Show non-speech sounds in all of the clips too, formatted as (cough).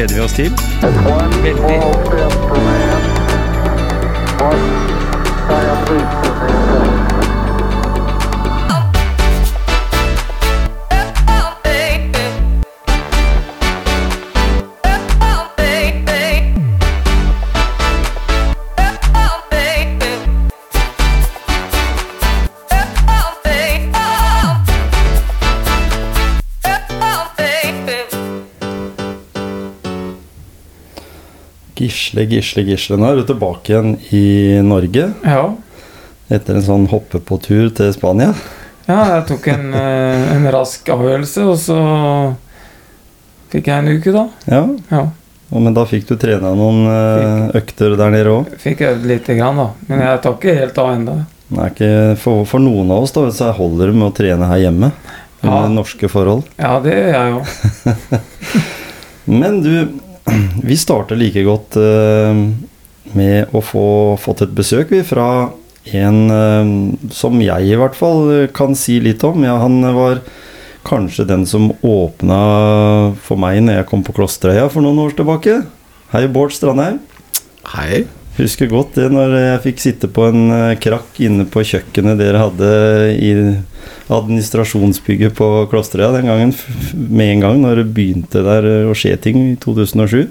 gleder vi oss til. Gisle, Gisle, Gisle. Nå er du tilbake igjen i Norge Ja. etter en sånn hoppe på tur til Spania. ja, jeg tok en, (laughs) eh, en rask avgjørelse, og så fikk jeg en uke, da. Ja, Ja. Men da fikk du trena noen fikk, økter der nede òg. Fikk øvd lite grann, da. Men jeg tar ikke helt av ennå. For, for noen av oss da, så holder det med å trene her hjemme. Ja. Under norske forhold. Ja, det gjør jeg jo. (laughs) Men du, (clears throat) vi starter like godt eh, med å få fått et besøk fra en eh, som jeg i hvert fall kan si litt om. Ja, han var kanskje den som åpna for meg når jeg kom på Klosterøya for noen år tilbake. Hei, Bård Strandheim. Hei. Husker godt det når jeg fikk sitte på en eh, krakk inne på kjøkkenet dere hadde i administrasjonsbygget på Klosterøya den gangen, med en gang når det begynte der eh, å skje ting i 2007.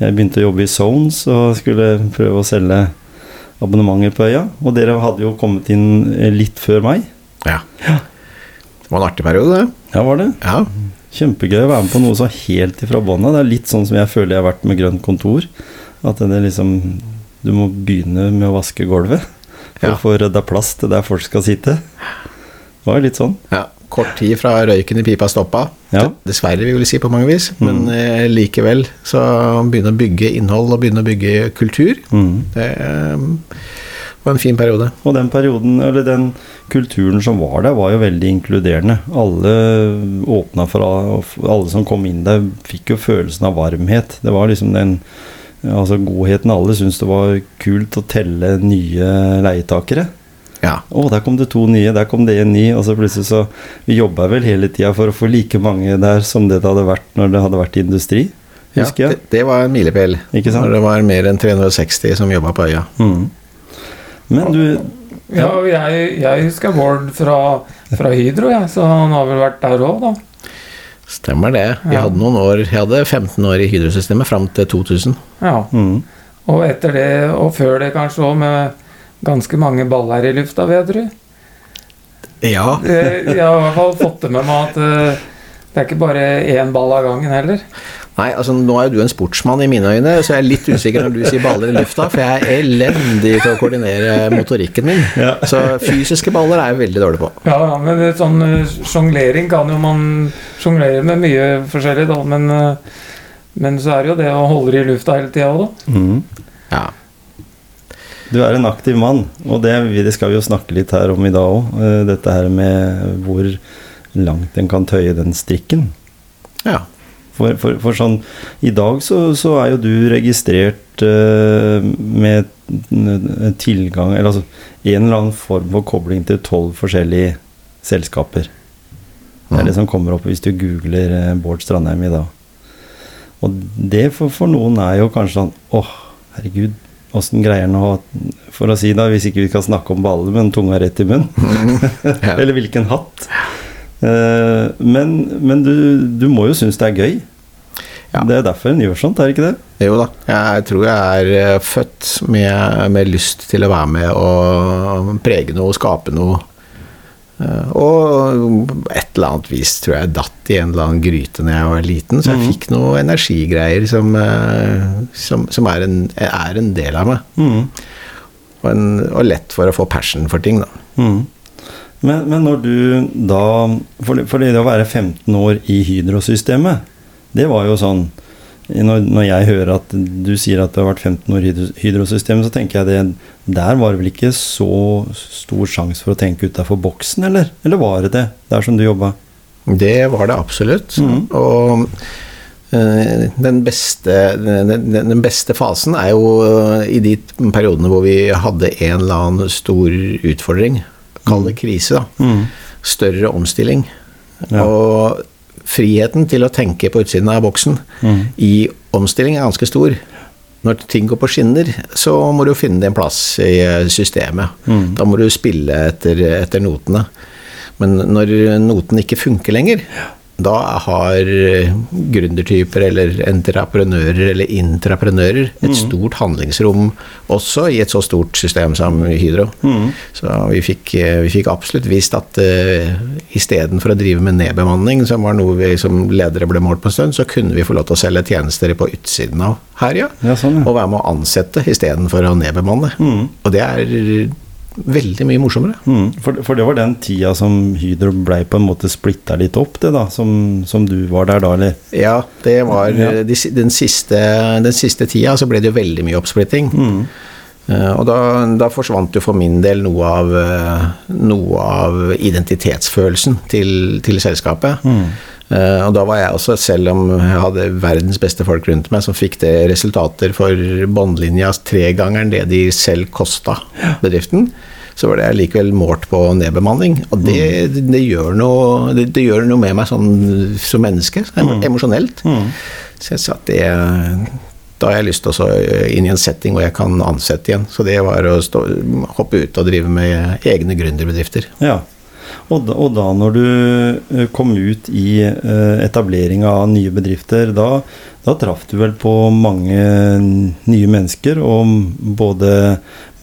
Jeg begynte å jobbe i Zones og skulle prøve å selge abonnementer på øya. Og dere hadde jo kommet inn eh, litt før meg. Ja. Det var en artig periode, det. Ja, var det? Ja. Kjempegøy å være med på noe så helt ifra bånn av. Det er litt sånn som jeg føler jeg har vært med Grønt kontor. At det liksom Du må begynne med å vaske gulvet for Ja. å få rydda plass til der folk skal sitte. Det var litt sånn. ja. Kort tid fra røyken i pipa stoppa. Ja. Dessverre, vil vi si på mange vis. Men eh, likevel så begynne å bygge innhold og begynne å bygge kultur. Mm. Det eh, var en fin periode. Og den perioden, eller den kulturen som var der, var jo veldig inkluderende. Alle åpna for alle som kom inn der, fikk jo følelsen av varmhet. Det var liksom den altså godheten. Alle syntes det var kult å telle nye leietakere. Ja. Å, der kom det to nye, der kom det en ny. Og så plutselig så Vi jobba vel hele tida for å få like mange der som det det hadde vært når det hadde vært industri, husker ja jeg. det, det var en milepæl. Når det var mer enn 360 som jobba på øya. Mm. Men du Ja, ja jeg, jeg husker Bård fra, fra Hydro, jeg, så han har vel vært der òg, da. Stemmer det. Vi Ja. hadde noen år, jeg hadde 15 år i Hydro-systemet fram til 2000. Ja. mm. Og etter det, og før det kanskje òg, med ganske mange baller i lufta, vet du. Ja. (laughs) Eh, Jeg har i hvert fall fått det med meg at eh, det er ikke bare én ball av gangen heller. Nei, altså nå er jo du en sportsmann i mine øyne, så jeg er litt usikker når du sier baller i lufta, for jeg er elendig til å koordinere motorikken min. Ja. Så fysiske baller er jeg veldig dårlig på. Ja, ja, men sånn eh, sjonglering kan jo man sjonglere med mye forskjellig, da. Men, eh, men så er det jo det å holde det i lufta hele tida òg, da. Mm. Ja. Du er en aktiv mann, og det, det skal vi jo snakke litt her om i dag òg. Dette her med hvor langt en kan tøye den strikken. ja. For, for, for sånn I dag så, så er jo du registrert uh, med tilgang Eller altså en eller annen form for kobling til tolv forskjellige selskaper. Det er det som kommer opp hvis du googler eh, Bård Strandheim i dag. Og det for, for noen er jo kanskje sånn Åh, herregud, åssen greier han å For å si det, hvis ikke vi skal snakke om baller, men tunga rett i munnen. (laughs) (laughs) Eller hvilken hatt. Eh, men men du, du må jo synes det er gøy. Ja. Det er derfor en gjør sånt, er det ikke det? Jo da. Jeg tror jeg er eh, født med, med lyst til å være med og prege noe, skape noe. Eh, Og et eller annet vis tror jeg datt i en eller annen gryte når jeg var liten, så jeg fikk noe energigreier som, som, som er, en, er en del av meg. Mm. Og, en, og lett for å få passion for ting, da. Mm. Men, men når du da For, for det å være 15 år i Hydro-systemet, det var jo sånn når, når jeg hører at du sier at du har vært 15 år i Hydro- Hydro-systemet, så tenker jeg det Der var det vel ikke så stor sjanse for å tenke utafor boksen, eller? Eller var det det, der som du jobba? Det var det absolutt. Mm. Og eh, den beste, den, den beste fasen er jo eh, i de periodene hvor vi hadde en eller annen stor utfordring. Kall det krise, da. Mm. Større omstilling. Ja. Og friheten til å tenke på utsiden av boksen Mm. i omstilling er ganske stor. Når ting går på skinner, så må du finne din plass i eh, systemet. Mm. Da må du spille etter, etter notene. Men når noten ikke funker lenger, da har eh, gründertyper eller entreprenører eller intraprenører et Mm. stort handlingsrom også i et så stort system som Hydro. Mm. Så vi fikk, eh, vi fikk absolutt vist at uh, istedenfor å drive med nedbemanning, som var noe vi som ledere ble målt på en stund, så kunne vi få lov til å selge tjenester på utsiden av Herja. Ja, sånn, ja. Og være med å ansette istedenfor å nedbemanne. Mm. Og det er veldig mye morsommere. Mm. For, for det var den tida som Hydro blei på en måte splitta litt opp, det da, som, som du var der da, eller? Ja, det var Ja. eh, de, den, siste, den siste tida så ble det jo veldig mye oppsplitting. Mm. Eh, og da, da forsvant jo for min del noe av, eh, noe av identitetsfølelsen til, til selskapet. Mm. Eh, og da var jeg også, selv om jeg hadde verdens beste folk rundt meg, som fikk det resultater for båndlinja tregangeren det de selv kosta bedriften, så var det likevel målt på nedbemanning. Og det, det, gjør, noe, det, det gjør noe med meg sånn som menneske, em- emosjonelt. Mm. Så jeg sa at det da har jeg lyst til å inn i en setting hvor jeg kan ansette igjen. Så det var å stå, hoppe ut og drive med egne gründerbedrifter. Ja. Og da, og da når du eh, kom ut i eh, etableringa av nye bedrifter, da, da traff du vel på mange nye mennesker, og både,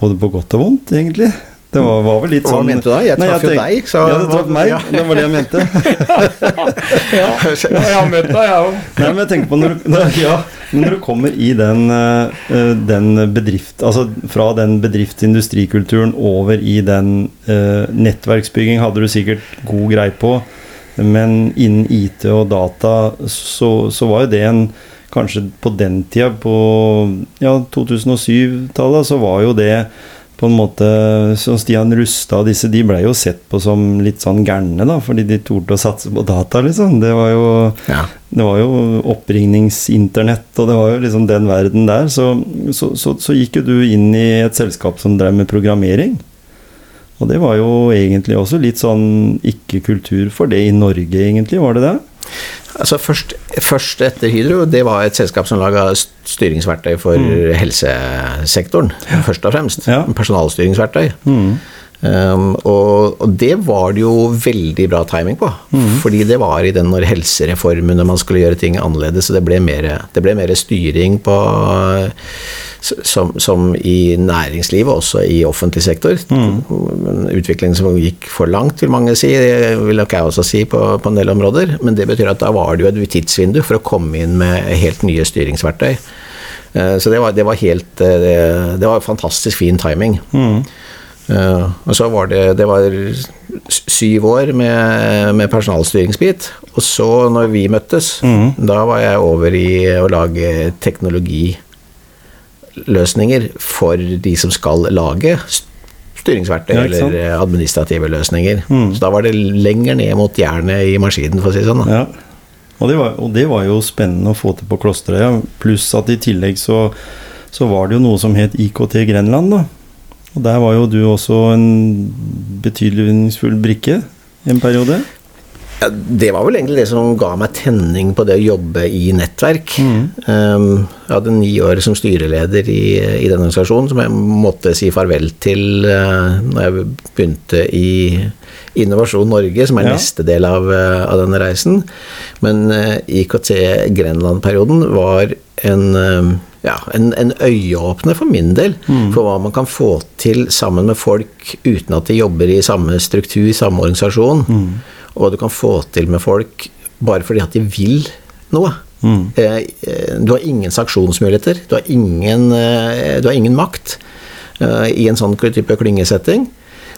både på godt og vondt, egentlig? Det var, var vel litt Hva sånn mente du da? Jeg traff jo deg, så- Ja, du traff meg. Ja. Det var det jeg mente. (laughs) Ja, jeg har møtt deg, jeg òg. Nei, men jeg tenker på når du, (laughs) ja, når du kommer i den, eh, den bedrift Altså fra den bedriftsindustrikulturen over i den uh, nettverksbygging hadde du sikkert god greie på, men innen IT og data så, så var jo det en Kanskje på den tida, på ja, 2007-tallet, så var jo det på en måte Så Stian Rustad og disse, de ble jo sett på som litt sånn gærne, da, fordi de torde å satse på data, liksom. Det var jo Ja. det var jo oppringningsinternett, og det var jo liksom den verden der. Så, så, så, så gikk jo du inn i et selskap som drev med programmering. Og det var jo egentlig også litt sånn ikke-kultur for det i Norge, egentlig, var det det? Altså først, først etter Hydro, det var et selskap som laga styringsverktøy for helsesektoren, først og fremst. Ja. Personalstyringsverktøy. Mm. Um, og, og det var det jo veldig bra timing på. Fordi det var i den når helsereformen når man skulle gjøre ting annerledes, så det ble mer, det ble mer styring på som, som i næringslivet, også i offentlig sektor. En utvikling som gikk for langt, vil mange si. Det vil nok jeg også si på, på en del områder. Men det betyr at da var det jo et tidsvindu for å komme inn med helt nye styringsverktøy. Uh, Så det var, det var helt eh, det, det var fantastisk fin timing. Mm. Eh, og så var det Det var syv år med, med personalstyringsbit. Og så, når vi møttes, mm. da var jeg over i å lage teknologiløsninger for de som skal lage styringsverktøy Ja, eller administrative løsninger. Mm. Så da var det lenger ned mot jernet i maskinen, for å si det sånn. Ja. Og det, var, og det var jo spennende å få til på Klosterøya. Pluss at i tillegg så, så var det jo noe som het IKT Grenland, da. Og der var jo du også en betydningsfull brikke i en periode. Ja, det var vel egentlig det som ga meg tenning på det å jobbe i nettverk. Mm. Um, jeg hadde ni år som styreleder i, i den organisasjonen, som jeg måtte si farvel til uh, når jeg begynte i Innovasjon Norge, som er Ja. neste del av, uh, av denne reisen. Men uh, IKT Grenland-perioden var en ja, en, en øyeåpner for min del, for hva man kan få til sammen med folk uten at de jobber i samme struktur, samme organisasjon. Og hva du kan få til med folk bare fordi at de vil noe. Mm. Eh, eh, Du har ingen sanksjonsmuligheter, du har ingen, eh, du har ingen makt eh, i en sånn type klyngesetting.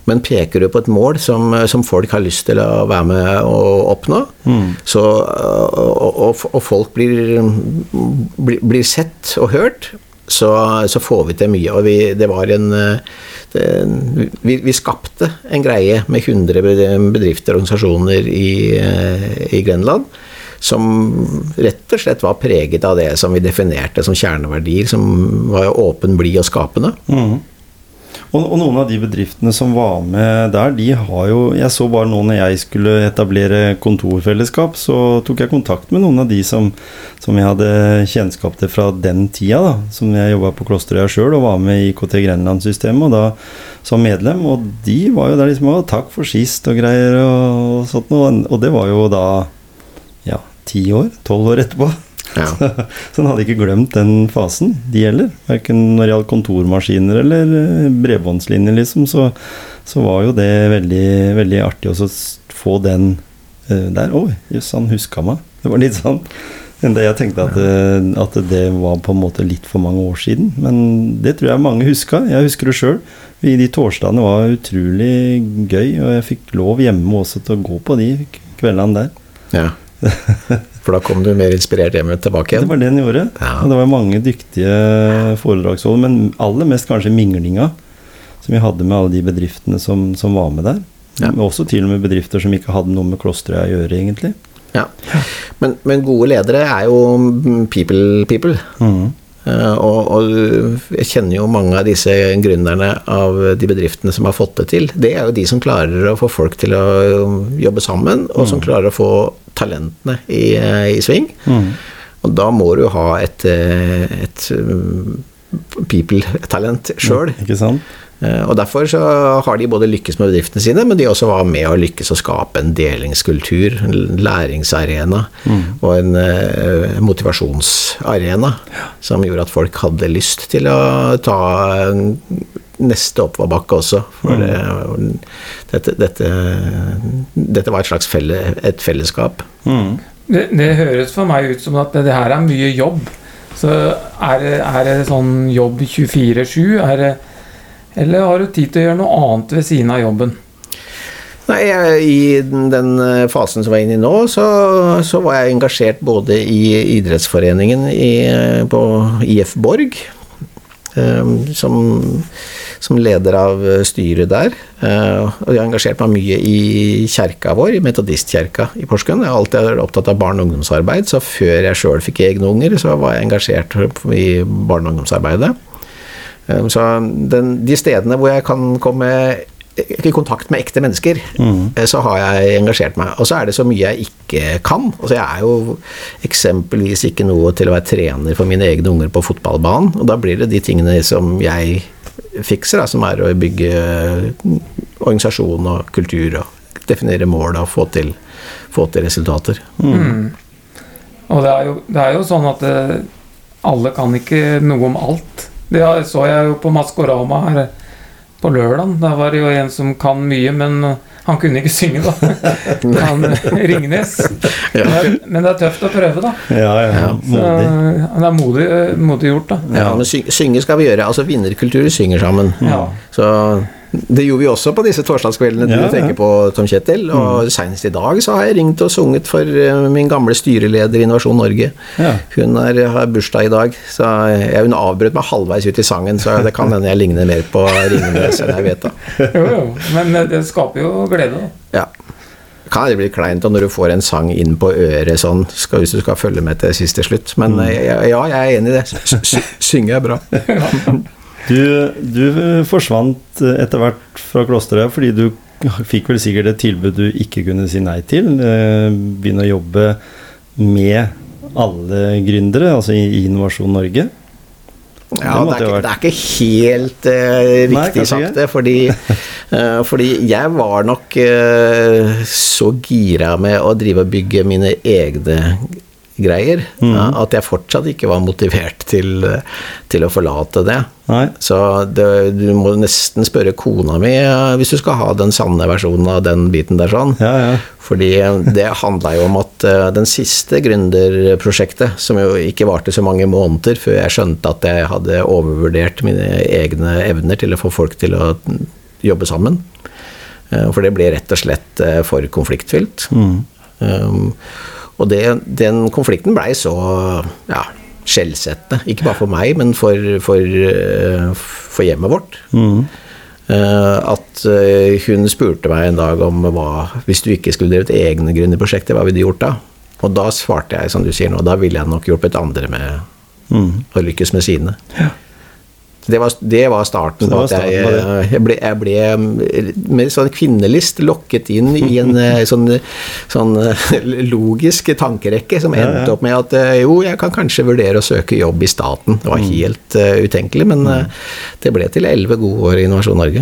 Men peker du på et mål som, som folk har lyst til å være med å oppnå, så, og, og, og folk blir, blir, blir sett og hørt, så, så får vi til mye. Og vi, det var en eh, det, vi, vi skapte en greie med 100 bedrifter og organisasjoner i, eh, i Grenland som rett og slett var preget av det som vi definerte som kjerneverdier, som var åpen, blid og skapende. Mhm. Og, og noen av de bedriftene som var med der, de har jo Jeg så bare nå når jeg skulle etablere kontorfellesskap, så tok jeg kontakt med noen av de som, som jeg hadde kjennskap til fra den tida, da. Som jeg jobba på Klosterøya sjøl og var med i IKT Grenland-systemet, og da som medlem. Og de var jo der liksom og takk for sist og greier og, og sånt noe. Og det var jo da ja, ti år? Tolv år etterpå. Ja. (laughs) Så han hadde ikke glemt den fasen, de heller. Verken når det gjaldt kontormaskiner eller eh, bredbåndslinjer, liksom. Så, så var jo det veldig, veldig artig å få den uh, der. Oi, jøss, han huska meg. Det var litt sånn. Jeg tenkte at, eh, at det var på en måte litt for mange år siden. Men det tror jeg mange huska. Jeg husker det sjøl. De torsdagene var utrolig gøy, og jeg fikk lov hjemme også til å gå på de kveldene der. ja. (laughs) For da kom du mer inspirert hjem tilbake igjen? Det var det den gjorde. Ja. Og det var mange dyktige foredragsholdere, men aller mest kanskje minglinga som vi hadde med alle de bedriftene som, som var med der. Ja. Men Også til og med bedrifter som ikke hadde noe med klosteret å gjøre, egentlig. Ja. Men, men gode ledere er jo people people. Eh, og, og jeg kjenner jo mange av disse gründerne av de bedriftene som har fått det til. Det er jo de som klarer å få folk til å jobbe sammen, og som klarer å få talentene i, i sving. Og da må du ha et, eh, et mm, people-talent sjøl. Ikke sant? Eh, Og derfor så har de både lykkes med bedriftene sine, men de også var med å lykkes å skape en delingskultur, en læringsarena og en uh, motivasjonsarena som gjorde at folk hadde lyst til å ta neste oppoverbakke også. For det, dette, dette, dette var et slags felle, et fellesskap. Mm. Det, det høres for meg ut som at det, det her er mye jobb. Så er det, er det sånn jobb 24-7? Er det Eller har du tid til å gjøre noe annet ved siden av jobben? Nei, jeg- I den eh, fasen som jeg er inne i nå, så, så var jeg engasjert både i idrettsforeningen i, eh, på IF Borg, eh, som, som leder av styret der. Og jeg har engasjert meg mye i kjerka vår, i Metodistkjerka i Porsgrunn. Jeg har alltid vært opptatt av barne- og ungdomsarbeid, så før jeg sjøl fikk egne unger, så var jeg engasjert i barne- og ungdomsarbeidet. Eh, Så den, de stedene hvor jeg kan komme i kontakt med ekte mennesker, mm. så har jeg engasjert meg. Og så er det så mye jeg ikke kan. Altså jeg er jo eksempelvis ikke noe til å være trener for mine egne unger på fotballbanen, og da blir det de tingene som jeg fikser, da, som er å bygge organisasjon og kultur og definere mål og få til, få til resultater. Og det er jo, det er jo sånn at eh, alle kan ikke noe om alt. Det så jeg jo på Maskorama her på lørdag. Da var det jo en som kan mye, men eh, han kunne ikke synge, da. (laughs) Han eh, Ringnes. Men det er- Men det er tøft å prøve, da. Ja, ja. modig. Så, Modig. det er modig, eh, modig gjort, da. Ja, men synge skal vi gjøre. Altså vinnerkultur synger sammen. Ja. Så det gjorde vi også på disse torsdagskveldene du Ja, ja. tenker på, Tom Kjetil. Og senest i dag så har jeg ringt og sunget for eh, min gamle styreleder i Innovasjon Norge. Ja. Hun er, har bursdag i dag, så jeg, hun avbrøt meg halvveis ut i sangen, så det kan hende jeg ligner mer på Ringnes enn jeg vet da. (laughs) Jo, jo. Men eh, det skaper jo glede, da. Ja. Kan det bli kleint når du får en sang inn på øret sånn, skal, hvis du skal følge med til siste slutt. Men mm. ja, ja, jeg er enig i det. Synger er bra. (laughs) (laughs) Du, du forsvant etter hvert fra klosteret fordi du fikk vel sikkert et tilbud du ikke kunne si nei til. Eh, Begynne å jobbe med alle gründere, altså i Innovasjon Norge. Ja, Det det er, ikke, det er ikke helt uh, riktig Nei, sagt, det. Fordi, uh, (laughs) fordi jeg var nok uh, så gira med å drive og bygge mine egne greier Mm. ja, at jeg fortsatt ikke var motivert til, til å forlate det. Nei. Så det, du må nesten spørre kona mi hvis du skal ha den sanne versjonen av den biten der sånn. Ja, ja. Fordi det handla jo om at eh, den siste gründerprosjektet, som jo ikke varte så mange måneder før jeg skjønte at jeg hadde overvurdert mine egne evner til å få folk til å jobbe sammen. Eh, For det ble rett og slett eh, for konfliktfylt. Um, og det, den konflikten blei så ja, skjellsettende. Ikke bare for meg, men for, for, eh, for hjemmet vårt. Eh, at eh, hun spurte meg en dag om hva Hvis du ikke skulle drevet egne gründerprosjekter, hva ville du gjort da? Og da svarte jeg som du sier nå, da ville jeg nok hjulpet andre med å lykkes med sine. Det var, det var starten på at jeg, det. jeg, ble, jeg ble med sånn kvinnelist lokket inn i en eh, (laughs) sånn, sånn eh, logisk tankerekke som endte ja. opp med at eh, jo, jeg kan kanskje vurdere å søke jobb i staten. Det Mm. var helt uh, utenkelig, men uh, det ble til elleve gode år i Innovasjon Norge.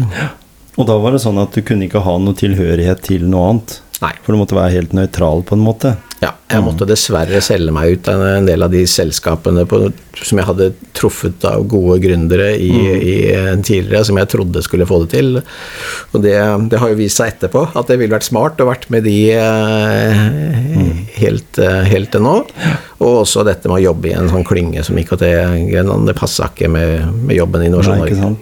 Og da var det sånn at du kunne ikke ha noe tilhørighet til noe annet. Nei. For du måtte være helt nøytral på en måte. Ja, jeg måtte dessverre selge meg ut av en del av de selskapene på, som jeg hadde truffet av gode gründere i, i eh, tidligere, som jeg trodde skulle få det til. Og det, det har jo vist seg etterpå at det ville vært smart å vært med de eh, helt, eh, helt til nå. Og også dette med å jobbe i en sånn klynge som IKT Grenland, det passa ikke med, med jobben i Innovasjon Norge.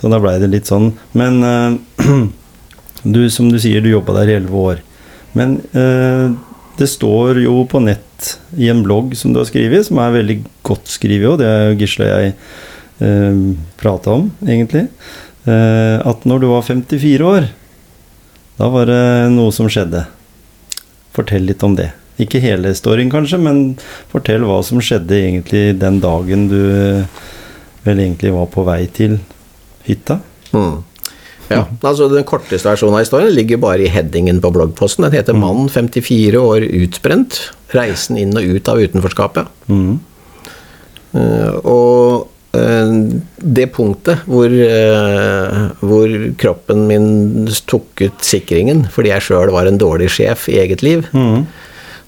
Så da blei det litt sånn. Men eh, (clears throat) du, som du sier, du jobba der i elleve år. Men eh, det står jo på nett i en blogg som du har skrevet, som er veldig godt skrevet og det er jo Gisle og jeg eh, prata om, egentlig, eh, at når du var 54 år, da var det noe som skjedde. Fortell litt om det. Ikke hele storyen, kanskje, men fortell hva som skjedde egentlig den dagen du eh, vel egentlig var på vei til hytta. Mm. Ja, altså Den korteste versjonen av historien ligger bare i headingen på bloggposten. Den heter 'Mann 54 år utbrent. Reisen inn og ut av utenforskapet'. Mm. Uh, og eh, det punktet hvor, eh, hvor kroppen min tok ut sikringen fordi jeg sjøl var en dårlig sjef i eget liv, mm.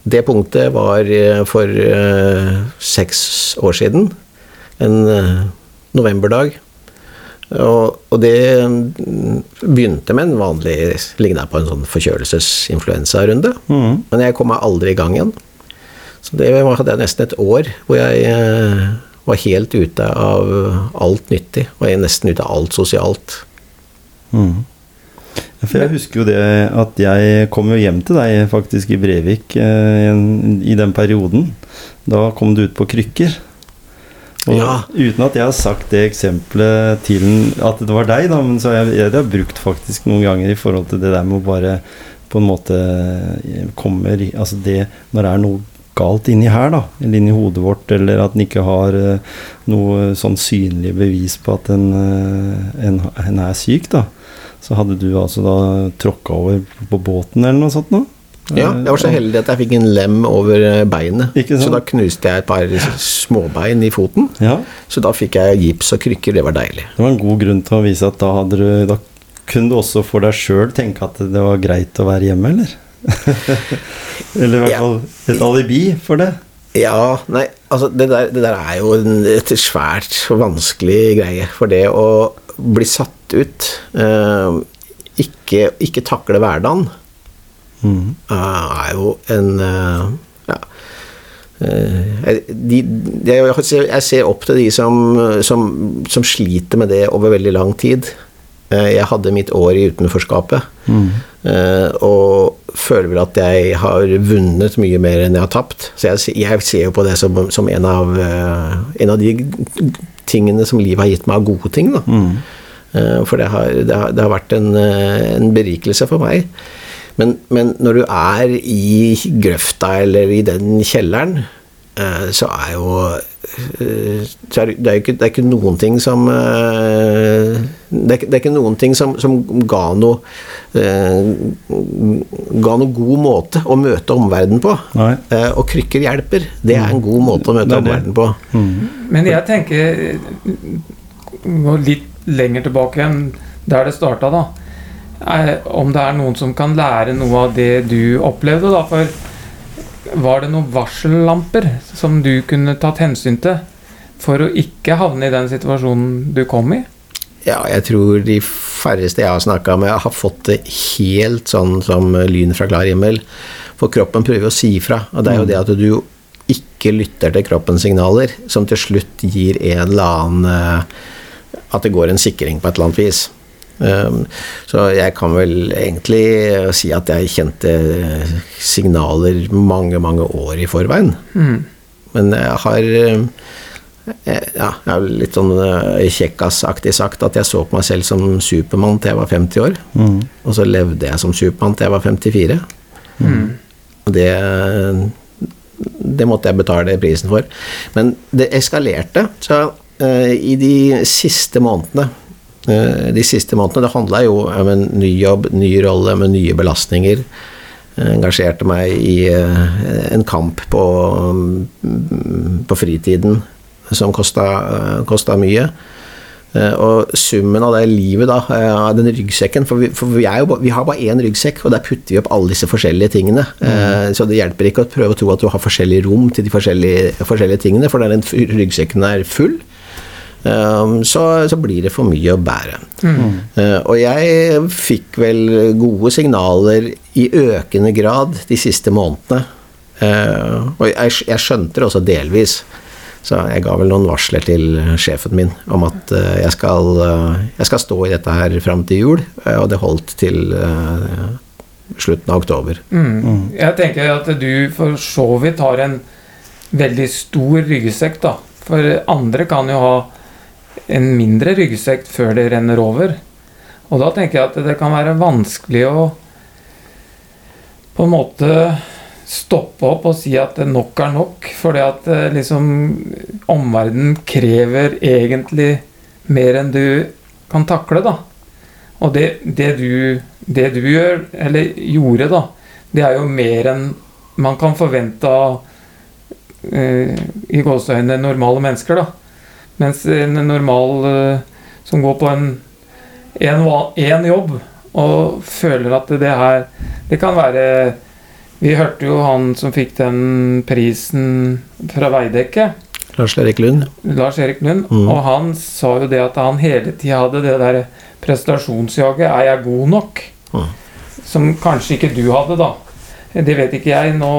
det punktet var for seks år siden. En novemberdag. Og, og det begynte med en vanlig Ligna på en sånn forkjølelsesinfluensarunde. Mm. Men jeg kom meg aldri i gang igjen. Så det var- hadde jeg nesten et år hvor jeg eh, var helt ute av alt nyttig. Og jeg nesten ute av alt sosialt. Mm. For jeg husker jo det at jeg kom jo hjem til deg faktisk i Brevik eh, i den perioden. Da kom du ut på krykker. Og Ja. Uten at jeg har sagt det eksempelet til at det var deg, da, men så har jeg, jeg har brukt faktisk noen ganger i forhold til det der med å bare på en måte kommer Altså det når det er noe galt inni her, da, eller inni hodet vårt, eller at en ikke har eh, noe sånn synlig bevis på at en, eh, en, en er syk, da. Så hadde du altså da tråkka over på båten eller noe sånt noe? Ja, jeg var så heldig at jeg fikk en lem over eh, beinet. Så da knuste jeg et par småbein i foten. Ja. Så da fikk jeg gips og krykker. Det var deilig. Det var en god grunn til å vise at da du Da kunne du også for deg sjøl tenke at det var greit å være hjemme, eller? (laughs) eller i hvert fall et alibi for det. Ja, nei, altså det der, det der er jo en, et svært vanskelig greie. For det å bli satt ut, eh, ikke, ikke takle hverdagen, Mhm. eh, er jo en eh, ja, eh, de, de, jeg, ser, opp til de som, som, som sliter med det over veldig lang tid. Eh, Jeg hadde mitt år i utenforskapet. mm. Og føler vel at jeg har vunnet mye mer enn jeg har tapt. Så jeg, jeg ser jo på det som, som en, av, en av de tingene som livet har gitt meg av gode ting. Da. Eh, For det har, det har, det har vært en, en berikelse for meg. Men, men når du er i grøfta eller i den kjelleren, eh, så er jo eh, så er det, det, er ikke, det er ikke noen ting som eh, det, er, det er ikke noen ting som, som ga noe eh, Ga noe god måte å møte omverdenen på. Nei. Eh, og krykker hjelper. Det er en god måte å møte er omverdenen på. Men jeg tenker Gå litt lenger tilbake enn der det starta, da. Eh, Om det er noen som kan lære noe av det du opplevde, da. For var det noen varsellamper som du kunne tatt hensyn til for å ikke havne i den situasjonen du kom i? Ja, jeg tror de færreste jeg har snakka med, har fått det helt sånn som lyn fra klar himmel. For kroppen prøver å si fra. Og det er jo det at du ikke lytter til kroppens signaler, som til slutt gir en eller annen eh, At det går en sikring på et eller annet vis. Um, Så jeg kan vel egentlig si at jeg kjente signaler mange, mange år i forveien. Men jeg har eh, ja, jeg har litt sånn eh, kjekkasaktig sagt at jeg så på meg selv som Supermann til jeg var 50 år. Og så levde jeg som Supermann til jeg var 54. Og det det måtte jeg betale prisen for. Men det eskalerte. Så eh, i de siste månedene eh, De siste månedene, det handla jo om en ny jobb, ny rolle med nye belastninger. Jeg engasjerte meg i eh, en kamp på, mm, på fritiden som kosta, eh, mye. Eh, Og summen av det livet, da, eh, av den ryggsekken For, vi, for vi, jo, vi har bare én ryggsekk, og der putter vi opp alle disse forskjellige tingene. Mm. Så det hjelper ikke å prøve å tro at du har forskjellige rom til de forskjellige, forskjellige tingene, for den ryggsekken er full, eh, så, så blir det for mye å bære. Eh, Og jeg fikk vel gode signaler i økende grad de siste månedene. Eh, Og jeg, jeg skjønte det også delvis. Så jeg ga vel noen varsler til sjefen min om at eh, jeg skal, jeg skal stå i dette her fram til jul, og det holdt til slutten av oktober. Mm. Jeg tenker at du for så vidt har en veldig stor ryggsekk, da. For andre kan jo ha en mindre ryggsekk før det renner over. Og da tenker jeg at det kan være vanskelig å på en måte stoppe opp og si at nok er nok. Fordi at eh, liksom omverdenen krever egentlig mer enn du kan takle, da. Og det, det, du, det du gjør, eller gjorde, da, det er jo mer enn man kan forvente av uh, i gåseøynene normale mennesker, da. Mens en normal eh, som går på en, en, en jobb og føler at det her Det kan være Vi hørte jo han som fikk den prisen fra Veidekke. Lars Erik Lund? Lars Erik Lund, Mm. og han sa jo det at han hele tida hadde det der prestasjonsjaget. Er jeg god nok? Mm. Som kanskje ikke du hadde, da. Det vet ikke jeg nå,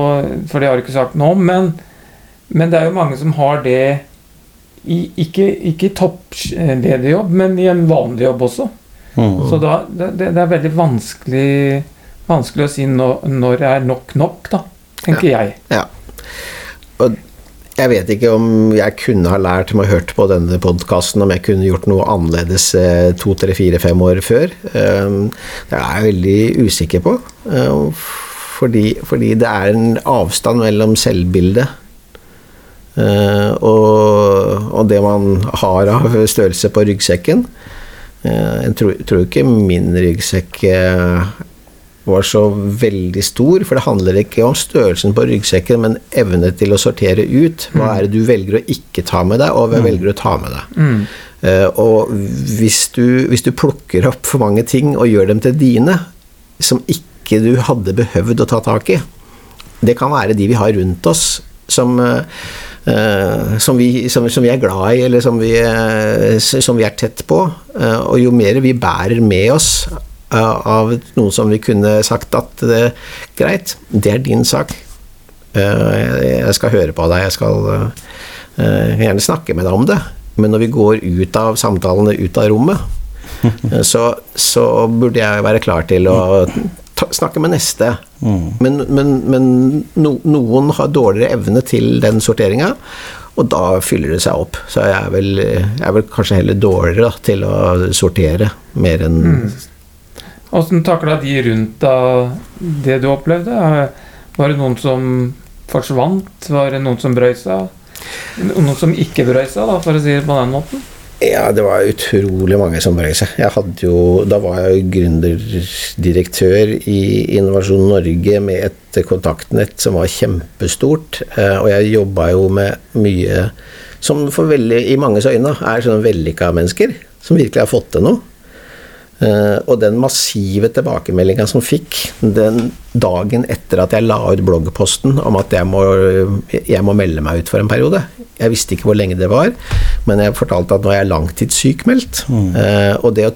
for det har du ikke sagt noe om. Men, men det er jo mange som har det i, ikke, ikke i topplederjobb, men i en vanlig jobb også. Mm. Så da, det, det er veldig vanskelig, vanskelig å si når, når det er nok nok, da. Tenker jeg. Ja. Og jeg vet ikke om jeg kunne ha lært om å ha hørt på denne podkasten, om jeg kunne gjort noe annerledes eh, to, tre, fire, fem år før. Eh, Det er jeg veldig usikker på. eh, Fordi, fordi det er en avstand mellom selvbildet eh, og, og det man har av størrelse på ryggsekken. Eh, Jeg tror, tror ikke min ryggsekk eh, var så veldig stor, for det handler ikke om størrelsen på ryggsekken, men evne til å sortere ut. Hva er det du velger å ikke ta med deg, og hva velger du å ta med deg? Mm. Eh, og hvis du, hvis du plukker opp for mange ting og gjør dem til dine, som ikke du hadde behøvd å ta tak i Det kan være de vi har rundt oss, som, eh, eh, som, vi, som, som vi er glad i, eller som vi, eh, som vi er tett på. Eh, og jo mer vi bærer med oss eh, av noen som vi kunne sagt at det, greit, det er din sak. Eh, jeg skal høre på deg, jeg skal eh, gjerne snakke med deg om det. Men når vi går ut av samtalene, ut av rommet, (laughs) eh, så, så burde jeg være klar til å ta, snakke med neste. Men, men, men no, noen har dårligere evne til den sorteringa, og da fyller det seg opp. Så jeg er vel, jeg er vel kanskje heller dårligere da, til å sortere, mer enn Åssen takla de rundt da det du opplevde? Var det noen som forsvant? Var det noen som brøysa? Noen som ikke brøysa, da, for å si det på den måten? Ja, det var utrolig mange som brøy seg. Jeg hadde jo, da var jeg jo gründerdirektør i Innovasjon Norge med et kontaktnett som var kjempestort. eh, Og jeg jobba jo med mye som veldig, i manges øyne er sånne vellykka mennesker. Som virkelig har fått til noe. Eh, og den massive tilbakemeldinga som fikk den dagen etter at jeg la ut bloggposten om at jeg må, jeg må melde meg ut for en periode Jeg visste ikke hvor lenge det var, men jeg fortalte at nå er jeg langtidssykmeldt. Mm. og det å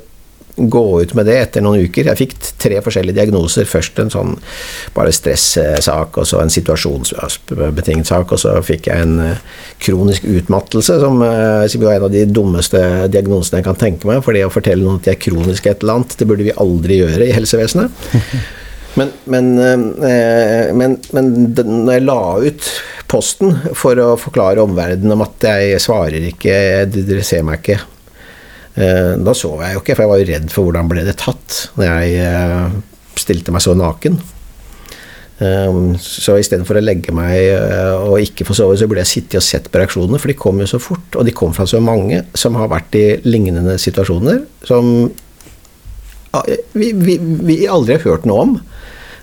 gå ut med det etter noen uker Jeg fikk tre forskjellige diagnoser. Først en sånn bare stressak, og så en situasjonsbetinget sak, og så fikk jeg en eh, kronisk utmattelse, som var som er en av de dummeste diagnosene jeg kan tenke meg. For det å fortelle noen at de er kroniske et eller annet, det burde vi aldri gjøre i helsevesenet. (laughs) Men, men, eh, men, men når jeg la ut posten for å forklare omverdenen om at jeg svarer ikke, dere ser meg ikke Eh, Da sov jeg jo ikke, for jeg var jo redd for hvordan ble det tatt når jeg eh, stilte meg så naken. Um, så istedenfor å legge meg eh, og ikke få sove, så burde jeg sitte og sett på reaksjonene, for de kom jo så fort, og de kom fra så mange som har vært i lignende situasjoner som ah, vi, vi, vi aldri har hørt noe om.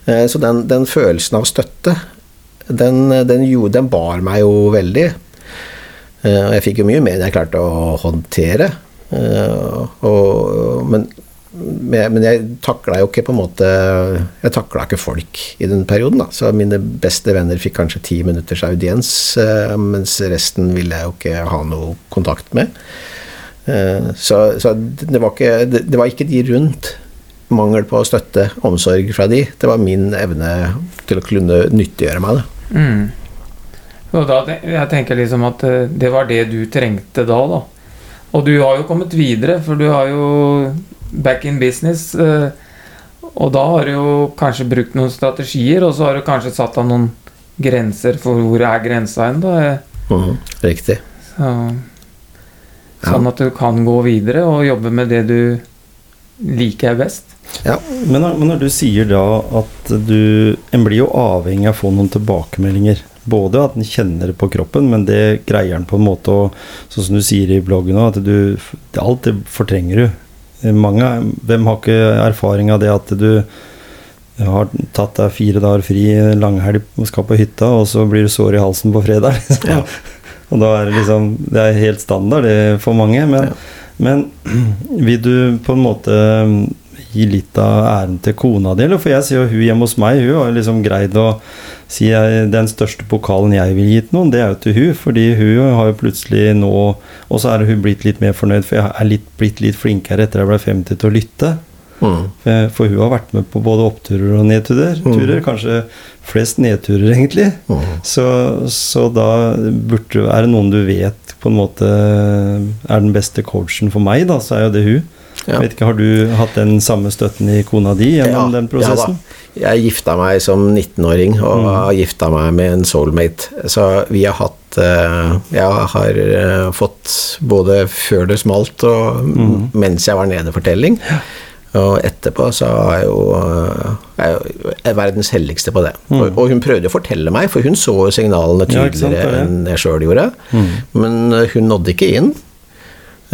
Eh, Så den, den følelsen av støtte, den, den, den bar meg jo veldig. Eh, Og jeg fikk jo mye mer enn jeg klarte å håndtere. Eh, Og, men, men jeg takla jo ikke på en måte Jeg takla ikke folk i den perioden. da Så mine beste venner fikk kanskje ti minutters audiens, eh, mens resten ville jeg jo ikke ha noe kontakt med. Eh, Så, så det, var ikke, det, var ikke de rundt. Mangel på støtte, omsorg fra de. Det var min evne til å kunne nyttiggjøre meg det. Mm. Og da, jeg tenker liksom at det var det du trengte da, da. Og du har jo kommet videre, for du har jo back in business. eh, Og da har du jo kanskje brukt noen strategier, og så har du kanskje satt av noen grenser for hvor er grensa hen, da. Mhm, Riktig. Så, sånn at du kan gå videre og jobbe med det du liker best. Ja. Men, når- men når du sier da at du En blir jo avhengig av å få noen tilbakemeldinger. Både at en kjenner det på kroppen, men det greier en på en måte å Sånn som du sier i bloggen òg, at du Alt det fortrenger du. Mange, hvem har ikke erfaring av det at du har tatt deg fire dager fri langhelg og skal på hytta, og så blir du sår i halsen på fredag? (laughs) Liksom. Ja. Og da er det liksom Det er helt standard det for mange. Men, Ja. men (clears throat) vil du på en måte gi litt av æren til kona di? Eller? For jeg ser jo hun hjemme hos meg, hun har liksom greid å si jeg, den største pokalen jeg vil gi til noen, det er jo til hun, fordi hun har jo plutselig nå Og så er hun blitt litt mer fornøyd, for jeg er litt, blitt litt flinkere etter jeg ble 50 til å lytte. Mm. For, for hun har vært med på både oppturer og nedturer. Mm. Turer, Kanskje flest nedturer, egentlig. Mm. Så, så da burde Er det noen du vet på en måte er den beste coachen for meg, da, så er jo det hun. Ja. Vet ikke, Har du hatt den samme støtten i kona di gjennom den prosessen? Ja, jeg gifta meg som 19-åring og Mm. har gifta meg med en soulmate. Så vi har hatt eh, Jeg har eh, fått både før det smalt og Mm. mens jeg var nede fortelling. Og etterpå så er jo eh, er jo er verdens helligste på det. Og, og hun prøvde å fortelle meg, for hun så signalene tydeligere Ja, enn jeg sjøl gjorde. Mm. Men hun nådde ikke inn.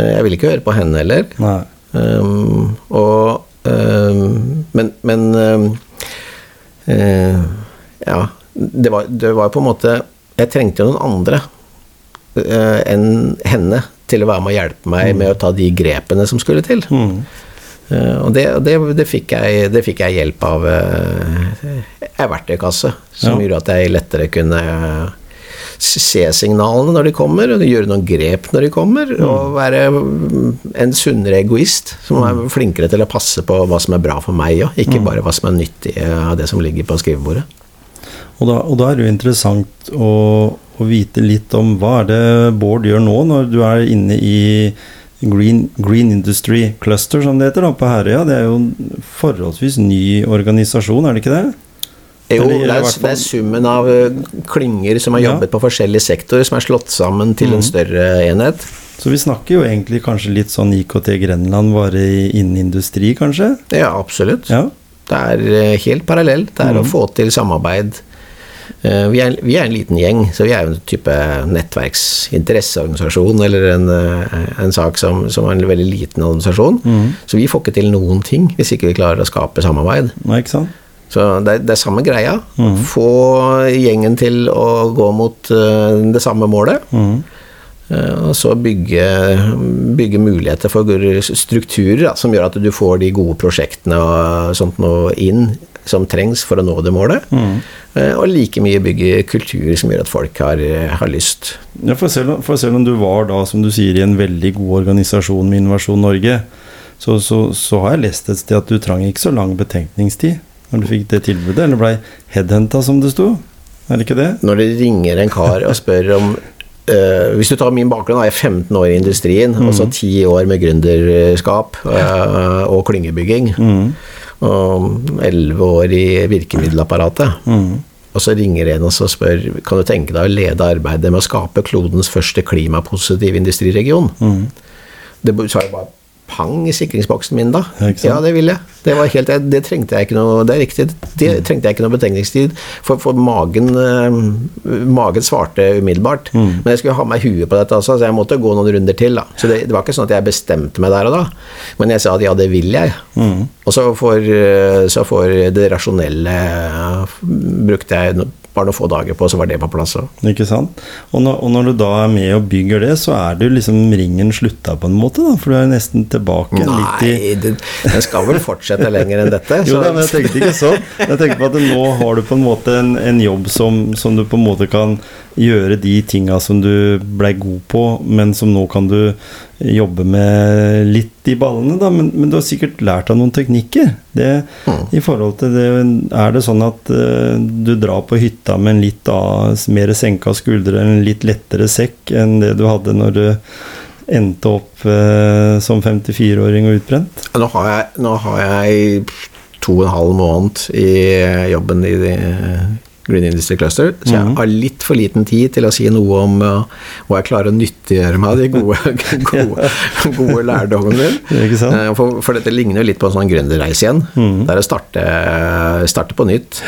Jeg ville ikke høre på henne heller. Nei. Um, og um, Men, men um, uh, Ja, det var, det var på en måte Jeg trengte jo noen andre uh, enn henne til å være med og hjelpe meg med å ta de grepene som skulle til. Mm. Uh, og det, det, det, fikk jeg, det fikk jeg hjelp av ei verktøykasse, som Ja. gjorde at jeg lettere kunne se signalene når de kommer, og gjøre noen grep når de kommer, og være mm, en sunnere egoist som er flinkere til å passe på hva som er bra for meg òg, ikke bare hva som er nyttig av det som ligger på skrivebordet. Og, da, og da er det jo interessant å, å vite litt om hva er det Bård gjør nå, når du er inne i Green, Green Industry Cluster, som det heter, da, på Herøya. Det er jo en forholdsvis ny organisasjon, er det ikke det? Jo, det er, det er summen av eh, klynger som har Ja. jobbet på forskjellige sektorer, som er slått sammen til en større enhet. Så vi snakker jo egentlig kanskje litt sånn IKT Grenland, bare i- innen industri, kanskje? Ja, absolutt. Ja. Det er eh, helt parallelt. Det er å Mhm. få til samarbeid. Eh, Vi er, vi er en liten gjeng, så vi er jo en type nettverksinteresseorganisasjon, eller en, en sak som, som er en veldig liten organisasjon. Mm. Så vi får ikke til noen ting hvis ikke vi klarer å skape samarbeid. Nei, ikke sant? Så det er, det er samme greia. Mm. Få gjengen til å gå mot eh, det samme målet. Mm. Og så bygge, bygge muligheter for strukturer da, som gjør at du får de gode prosjektene og sånt noe inn som trengs for å nå det målet. Mm. Og like mye bygge kultur som gjør at folk har, har lyst. Ja, for, selv, for selv om du var da, som du sier, i en veldig god organisasjon med Innovasjon Norge, så, så, så har jeg lest et sted at du trang ikke så lang betenkningstid når du fikk det tilbudet, eller blei headhenta, som det sto. Er det ikke det? Når det ringer en kar og spør om Uh, (laughs) Hvis du tar min bakgrunn, da er jeg 15 år i industrien, og så 10 år med gründerskap uh, og klyngebygging. Mm. Og 11 år i virkemiddelapparatet. Mm. Og så ringer en og så spør Kan du tenke deg å lede arbeidet med å skape klodens første klimapositive industriregion. Mhm. Det sa jeg bare hang i sikringsboksen min da. Ja, det vil jeg. Det, var helt, det trengte jeg ikke noe Det er riktig. Det trengte jeg ikke noe betenkningstid. For, for magen eh, Magen svarte umiddelbart. Men jeg skulle ha meg huet på dette også, så jeg måtte gå noen runder til. da Så det, det var ikke sånn at jeg bestemte meg der og da. Men jeg sa at ja, det vil jeg. Og så for, eh, så for det rasjonelle eh, brukte jeg no- bare noen få dager på, så var det på plass. også. Ikke sant? Og når, og når du da er med og bygger det, så er jo liksom ringen slutta på en måte, da. For du er nesten tilbake litt i Nei, den, den skal vel fortsette lenger enn dette. (laughs) Jo da, men jeg tenkte ikke sånn. Jeg tenkte på at nå har du på en måte en, en jobb som, som du på en måte kan gjøre de tinga som du blei god på, men som nå kan du jobbe med litt i ballene, da. Men, men du har sikkert lært av noen teknikker. Det, I forhold til det Er det sånn at uh, du drar på hytta med en litt av, mer senka skuldre, en litt lettere sekk enn det du hadde når du endte opp uh, som 54-åring og utbrent? Nå har jeg, nå har jeg to og en halv måned i jobben i det Green Industry Cluster, så jeg Mhm. har litt for liten tid til å si noe om uh, hva jeg klarer å nyttiggjøre meg av de gode, (laughs) gode, gode lærdommene mine. (laughs) Eh, For, for dette ligner jo litt på en sånn gründerreise igjen. der jeg starter, starter starte, starte på nytt.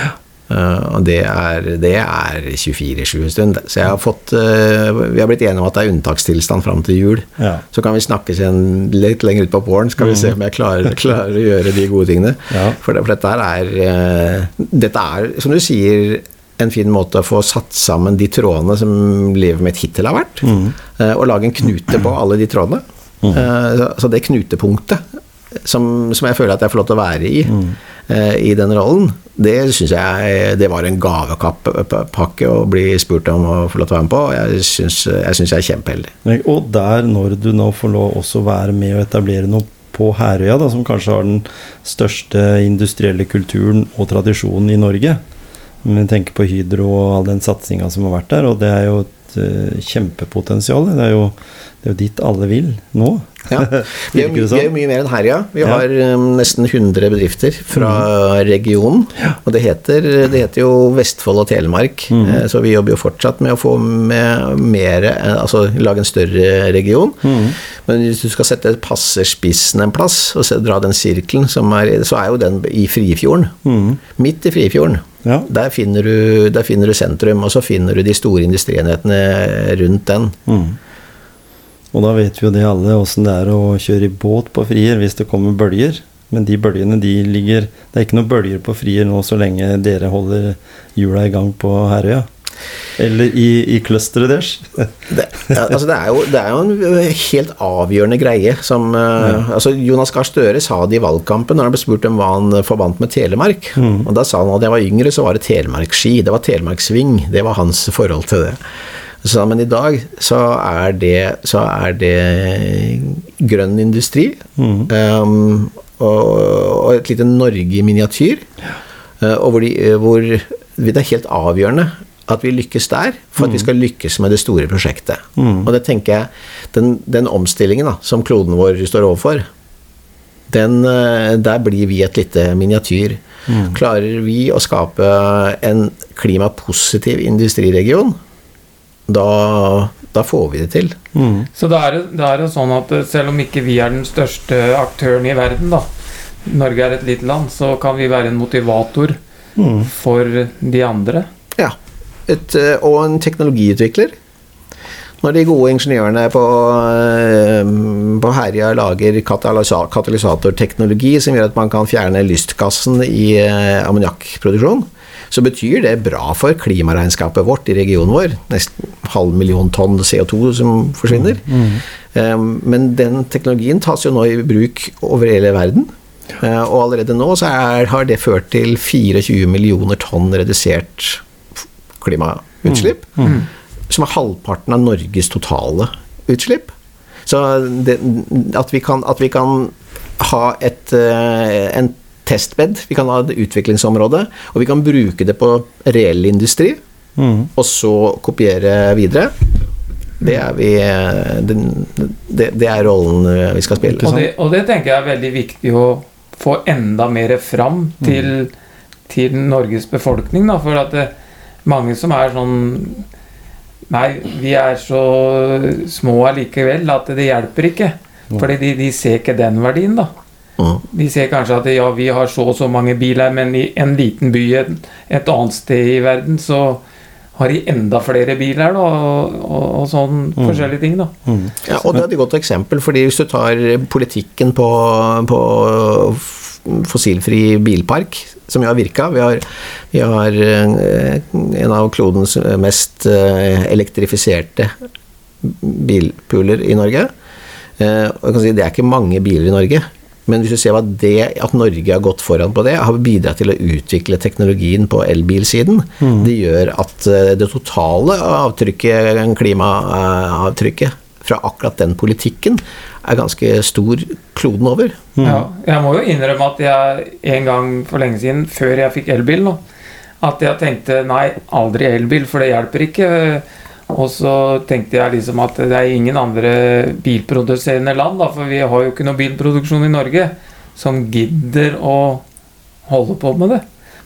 Eh, og det er, det er 24-7 en stund. Så jeg har fått eh, Vi har blitt enige om at det er unntakstilstand fram til jul. Ja. Så kan vi snakkes igjen litt lenger ut på våren, skal vi se om jeg klarer, klarer å gjøre de gode tingene. Ja. For, det, for dette er eh, Dette er, som du sier, en fin måte å få satt sammen de trådene som livet mitt hittil har vært. eh, Og lage en knute på alle de trådene. Eh, Så, det knutepunktet som, som jeg føler at jeg får lov til å være i, eh, i den rollen, det syns jeg det var en gavepakke å bli spurt om å få lov til å være med på. Jeg syns jeg, synes jeg er kjempeheldig. Og der, når du nå får lov også være med å etablere noe på Herøya, da, som kanskje har den største industrielle kulturen og tradisjonen i Norge. Vi tenker på Hydro og all den satsinga som har vært der, og det er jo et eh, kjempepotensial. Det er jo, det er jo dit alle vil nå. Ja. (laughs) Vi er, vi er sånn? mye mer enn Herja. Vi Ja. Vi har ja. nesten 100 bedrifter fra regionen. Og det heter, det heter jo Vestfold og Telemark, Mm. eh, så vi jobber jo fortsatt med å få med mer eh, Altså lage en større region. Mm. Men hvis du skal sette passerspissen en plass, og dra den sirkelen, som er, så er jo den i Frifjorden. Midt i Frifjorden. Mm. Ja. Der, finner du, der finner du sentrum, og så finner du de store industrienhetene rundt den. Mm. Og da vet vi jo det alle åssen det er å kjøre i båt på Frier hvis det kommer bølger. Men de bølgene de ligger Det er ikke noen bølger på Frier nå så lenge dere holder hjula i gang på Herøya. Eller i, i clusteret deres. (laughs) Det, altså det, er jo, det er jo en helt avgjørende greie som eh, altså Jonas Gahr Støre sa det i valgkampen når han ble spurt om hva han forbandt med Telemark. Og Da sa han at da jeg var yngre, så var det telemarksski. Det var telemarksving. Det var hans forhold til det. Så, men i dag så er det, så er det grønn industri. um, og, og et lite Norge i miniatyr. Eh, og hvor, de, eh, hvor det er helt avgjørende at vi lykkes der, for at vi skal lykkes med det store prosjektet. Og det tenker jeg, den, den omstillingen da, som kloden vår står overfor, den, eh, der blir vi et lite miniatyr. Klarer vi å skape en klimapositiv industriregion, da, da får vi det til. Så det er, det er jo sånn at eh, selv om ikke vi er den største aktøren i verden, da Norge er et lite land, så kan vi være en motivator for de andre. Ja. Et, eh, og en teknologiutvikler. Når de gode ingeniørene på, eh, på Herja lager katalysa- katalysatorteknologi som gjør at man kan fjerne lystgassen i ammoniakkproduksjon, så betyr det bra for klimaregnskapet vårt i regionen vår. Nesten halv million tonn CO2 som forsvinner. Eh, Men den teknologien tas jo nå i bruk over hele verden. Uh, Og allerede nå så er, har det ført til 24 millioner tonn redusert klimautslipp. Som er halvparten av Norges totale utslipp. Så det, at, vi kan, at vi kan ha et, eh, en testbed, vi kan ha et utviklingsområde, og vi kan bruke det på reell industri, og så kopiere videre. Det er, vi, eh, det, det er rollen eh, vi skal spille. Og det, og det tenker jeg er veldig viktig å få enda mer fram til, til Norges befolkning. Da, for at det, mange som er sånn Nei, vi er så små allikevel at det hjelper ikke. Fordi de, de ser ikke den verdien, da. Mm. De ser kanskje at ja, vi har så og så mange biler, men i en liten by et, et annet sted i verden så har de enda flere biler, da, og, og, og sånn forskjellige ting, da. Mm. Ja, og det er et godt eksempel, fordi hvis du tar politikken på, på fossilfri bilpark, som jo har virka Vi har, vi har eh, en av klodens mest eh, elektrifiserte bilpooler i Norge. Eh, Og jeg kan si Det er ikke mange biler i Norge. Men hvis du ser at, det at Norge har gått foran på det, har bidratt til å utvikle teknologien på elbilsiden. Det gjør at eh, det totale avtrykket, klimaavtrykket fra akkurat den politikken er ganske stor kloden over. Ja, jeg må jo innrømme at jeg en gang for lenge siden, før jeg fikk elbil nå, at jeg tenkte nei, aldri elbil, for det hjelper ikke. Og så tenkte jeg liksom at det er ingen andre bilproduserende land, da, for vi har jo ikke noe bilproduksjon i Norge som gidder å holde på med det.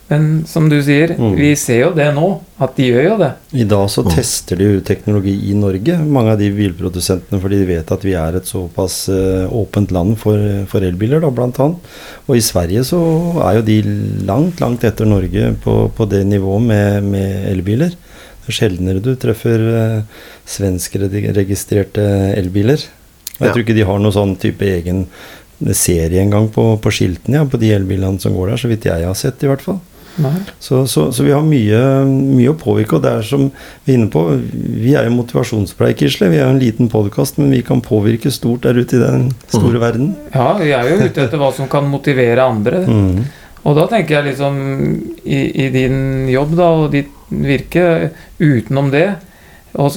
Men som du sier, Mm. vi ser jo det nå, at de gjør jo det. I dag så tester de jo teknologi i Norge, mange av de bilprodusentene, fordi de vet at vi er et såpass uh, åpent land for, for elbiler, da, blant annet. Og i Sverige så er jo de langt, langt etter Norge på, på det nivået med, med elbiler. Er sjeldnere du treffer uh, svenskregistrerte elbiler. Og jeg Ja. tror ikke de har noen sånn type egen serie engang på, på skiltene ja, på de elbilene som går der, så vidt jeg har sett i hvert fall. Så, så, så vi har mye, mye å påvirke, og det er som vi er inne på Vi er jo motivasjonspleikersle Vi er jo en liten podkast, men vi kan påvirke stort der ute i den store verden. Ja, vi er jo ute etter hva som kan motivere andre. Mm. Og da tenker jeg liksom i, i din jobb da, og ditt virke utenom det og,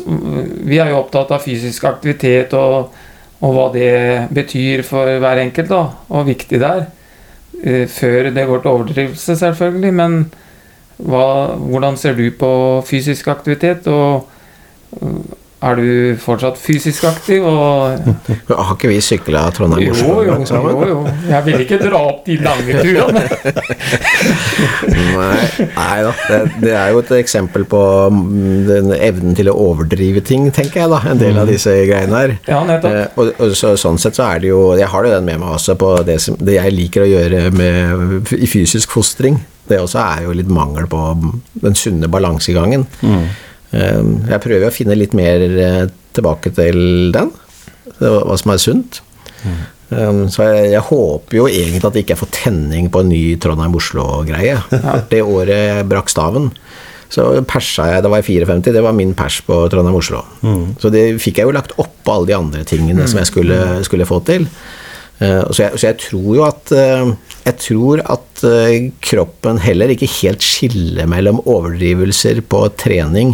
Vi er jo opptatt av fysisk aktivitet og, og hva det betyr for hver enkelt, da, og viktig det er. Eh, Før det går til overdrivelse, selvfølgelig. Men hva, hvordan ser du på fysisk aktivitet? Og er du fortsatt fysisk aktiv? Og Har ikke vi sykla Trondheim-Oslo jo, sammen? jo, jo. Jeg vil ikke dra opp de lange turene. Nei, nei da. Det, det er jo et eksempel på mm, den evnen til å overdrive ting, tenker jeg, da. En del av disse greiene her. Ja, nettopp. Eh, og, og så, sånn sett så er det jo Jeg har jo den med meg også på det, som, det jeg liker å gjøre med, i fysisk fostring. Det også er jo litt mangel på den sunne balansegangen. Eh, jeg prøver å finne litt mer eh, tilbake til den, hva som er sunt. Mm. så jeg, jeg håper jo egentlig at jeg ikke får tenning på en ny Trondheim-Oslo-greie. (laughs) Det året jeg brakk staven, så persa jeg, da var jeg 54, det var min pers på Trondheim-Oslo. Så det fikk jeg jo lagt oppå alle de andre tingene som jeg skulle, skulle få til. Eh, så, jeg, så jeg tror jo at eh, Jeg tror at kroppen heller ikke helt skiller mellom overdrivelser på trening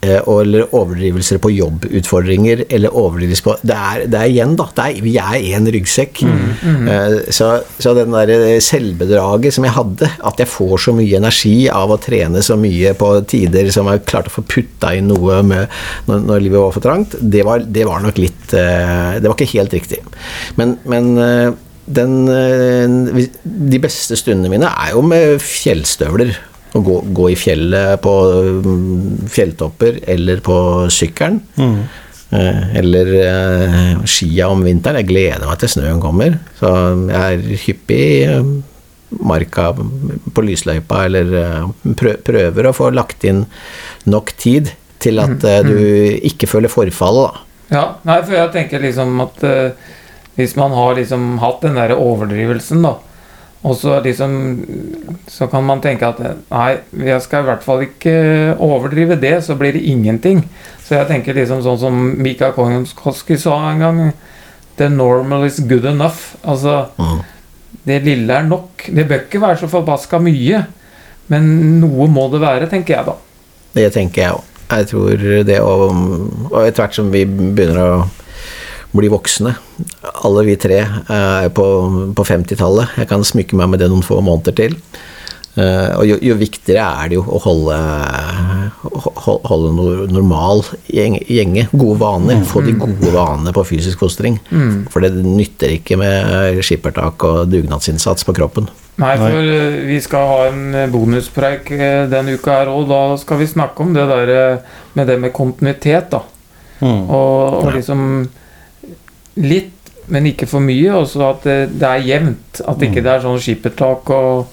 eller overdrivelser på jobbutfordringer, eller overdrivelser på Det er, det er igjen, da. Det er, vi er én ryggsekk. Eh, Så, så den der selvbedraget som jeg hadde, at jeg får så mye energi av å trene så mye på tider som jeg klarte å få putta inn noe med når, når livet var for trangt, det var, det var nok litt eh, Det var ikke helt riktig. Men, men eh, den, eh, de beste stundene mine er jo med fjellstøvler. Å gå, gå i fjellet på mm, fjelltopper eller på sykkelen. Mm. Eller eh, skia om vinteren. Jeg gleder meg til snøen kommer. Så jeg er hyppig i eh, marka på lysløypa, eller eh, prøver å få lagt inn nok tid til at eh, du ikke føler forfallet, da. Ja, nei, for jeg tenker liksom at eh, hvis man har liksom hatt den der overdrivelsen, da, og så liksom Så kan man tenke at nei, jeg skal i hvert fall ikke overdrive det, så blir det ingenting. Så jeg tenker liksom sånn som Mika Kongenskoski sa en gang The normal is good enough. Altså, Mm. det lille er nok. Det bør ikke være så forbaska mye. Men noe må det være, tenker jeg da. Det tenker jeg òg. Jeg tror det å Og etter hvert som vi begynner å bli voksne, alle vi tre er på, på 50-tallet Jeg kan smykke meg med det noen få måneder til. Eh, og jo, jo viktigere er det jo å holde, holde normal gjenge, gode vaner. Få de gode vanene på fysisk fostring. For det nytter ikke med skippertak og dugnadsinnsats på kroppen. Nei, for eh, vi skal ha en eh, bonuspreik eh, denne uka her, og da skal vi snakke om det der eh, med det med kontinuitet, da. Mm. Og, og liksom litt, men ikke for mye. Og så at det, det er jevnt. At ikke Mm. det er sånn skippertak og,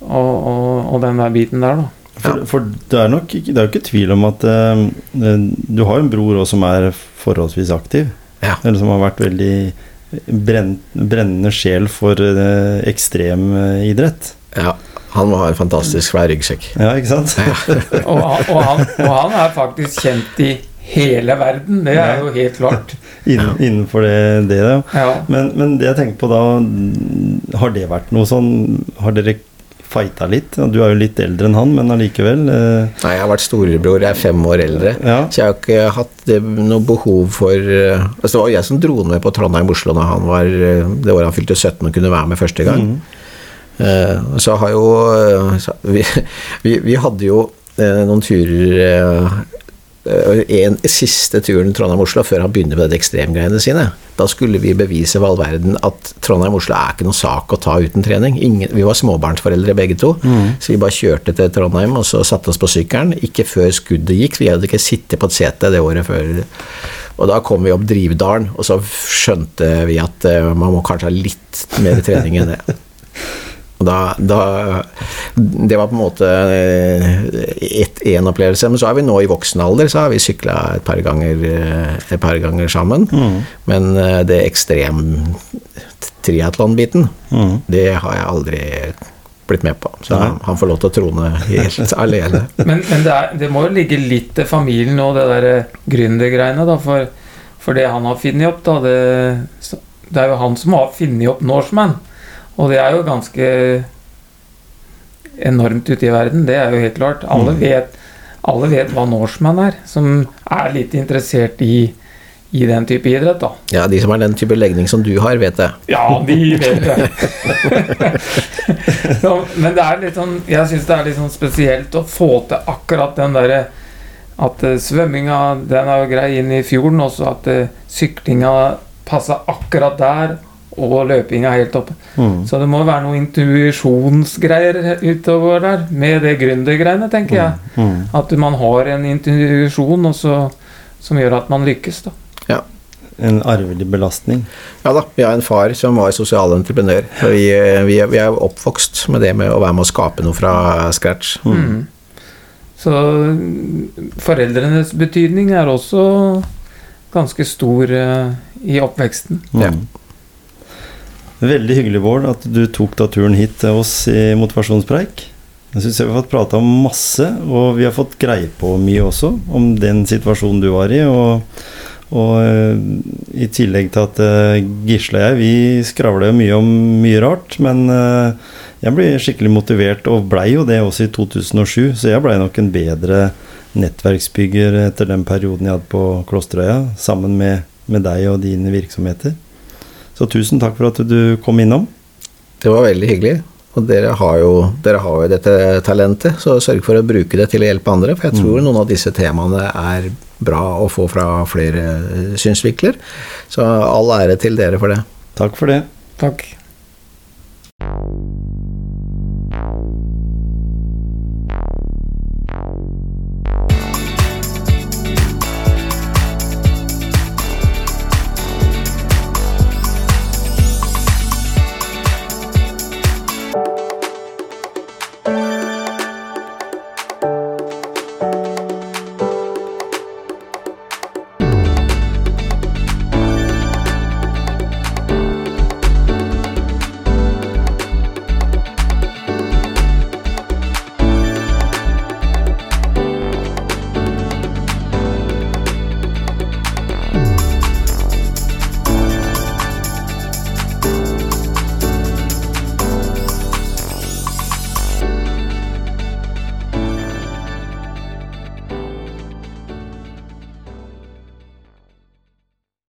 og, og, og den der biten der, da. For, for det er nok ikke, det er jo ikke tvil om at uh, du har en bror òg som er forholdsvis aktiv. Ja. Eller som har vært veldig brenn, brennende sjel for uh, ekstrem uh, idrett. Ja, han må ha en fantastisk svær ryggsekk. Ja, ikke sant? (laughs) Og, han- og, han, og han er faktisk kjent i hele verden. Det er jo helt klart. (laughs) Innen, innenfor det, det ja. Ja. Men, men det jeg tenker på da Har det vært noe sånn Har dere fighta litt? Du er jo litt eldre enn han, men allikevel. eh, Nei, jeg har vært storebror, jeg er fem år eldre. ja. Så jeg har ikke hatt eh, noe behov for eh, altså Det var jeg som dro ned med på Trondheim-Oslo da han var eh, det året han fylte 17 og kunne være med første gang. Eh, så har jo så, vi, (laughs) vi, vi hadde jo eh, noen turer En siste turen Trondheim-Oslo før han begynner med de ekstremgreiene sine. Da skulle vi bevise for all verden at Trondheim-Oslo er ikke noen sak å ta uten trening. Ingen, vi var småbarnsforeldre begge to, så vi bare kjørte til Trondheim og så satte oss på sykkelen. Ikke før skuddet gikk, vi hadde ikke sittet på et sete det året før. Og da kom vi opp Drivdalen, og så skjønte vi at eh, man må kanskje ha litt mer trening enn det. (laughs) Og da, da Det var på en måte én opplevelse. Men så er vi nå i voksen alder, så har vi sykla et eh, et par ganger sammen. Men eh, det ekstrem triatlon-biten, Mm. det har jeg aldri blitt med på. Så han, han får lov til å trone helt (laughs) alene. Men, men det, er, det må jo ligge litt til familien og det der gründergreiene, da. For, for det han har funnet opp, da det, det er jo han som har funnet opp Norseman. Og det er jo ganske enormt ute i verden. Det er jo helt klart. Alle Mm. vet, alle vet hva Norseman er, som er litt interessert i, i den type idrett, da. Ja, de som har den type legning som du har, vet det. Ja, de vet det. (laughs) så, men det er litt sånn Jeg syns det er litt sånn spesielt å få til akkurat den derre At eh, svømminga den er jo grei inn i fjorden, også at eh, syklinga passer akkurat der, og løpinga helt oppe. Mm. Så det må være noe intuisjonsgreier utover der, med det gründergreiene, tenker jeg. Mm. At man har en intuisjon også, som gjør at man lykkes, da. Ja. En arvelig belastning. Ja da, vi har en far som var sosial entreprenør. Så vi, vi, er- vi er oppvokst med det med å være med å skape noe fra scratch. Mm. Så mm, foreldrenes betydning er også ganske stor uh, i oppveksten. Ja. Veldig hyggelig, Bård, at du tok da turen hit til oss i Motivasjonspreik. Jeg syns vi har fått prata om masse, og vi har fått greie på mye også. Om den situasjonen du var i. Og, og eh, i tillegg til at eh, Gisle og jeg, vi skravler jo mye om mye rart. Men eh, jeg ble skikkelig motivert, og blei jo det også i 2007. Så jeg blei nok en bedre nettverksbygger etter den perioden jeg hadde på Klosterøya, sammen med, med deg og dine virksomheter. Så tusen takk for at du kom innom. Det var veldig hyggelig. Og dere har, jo, dere har jo dette talentet, så sørg for å bruke det til å hjelpe andre. For jeg tror noen av disse temaene er bra å få fra flere synsvikler. Så all ære til dere for det. Takk for det. Takk.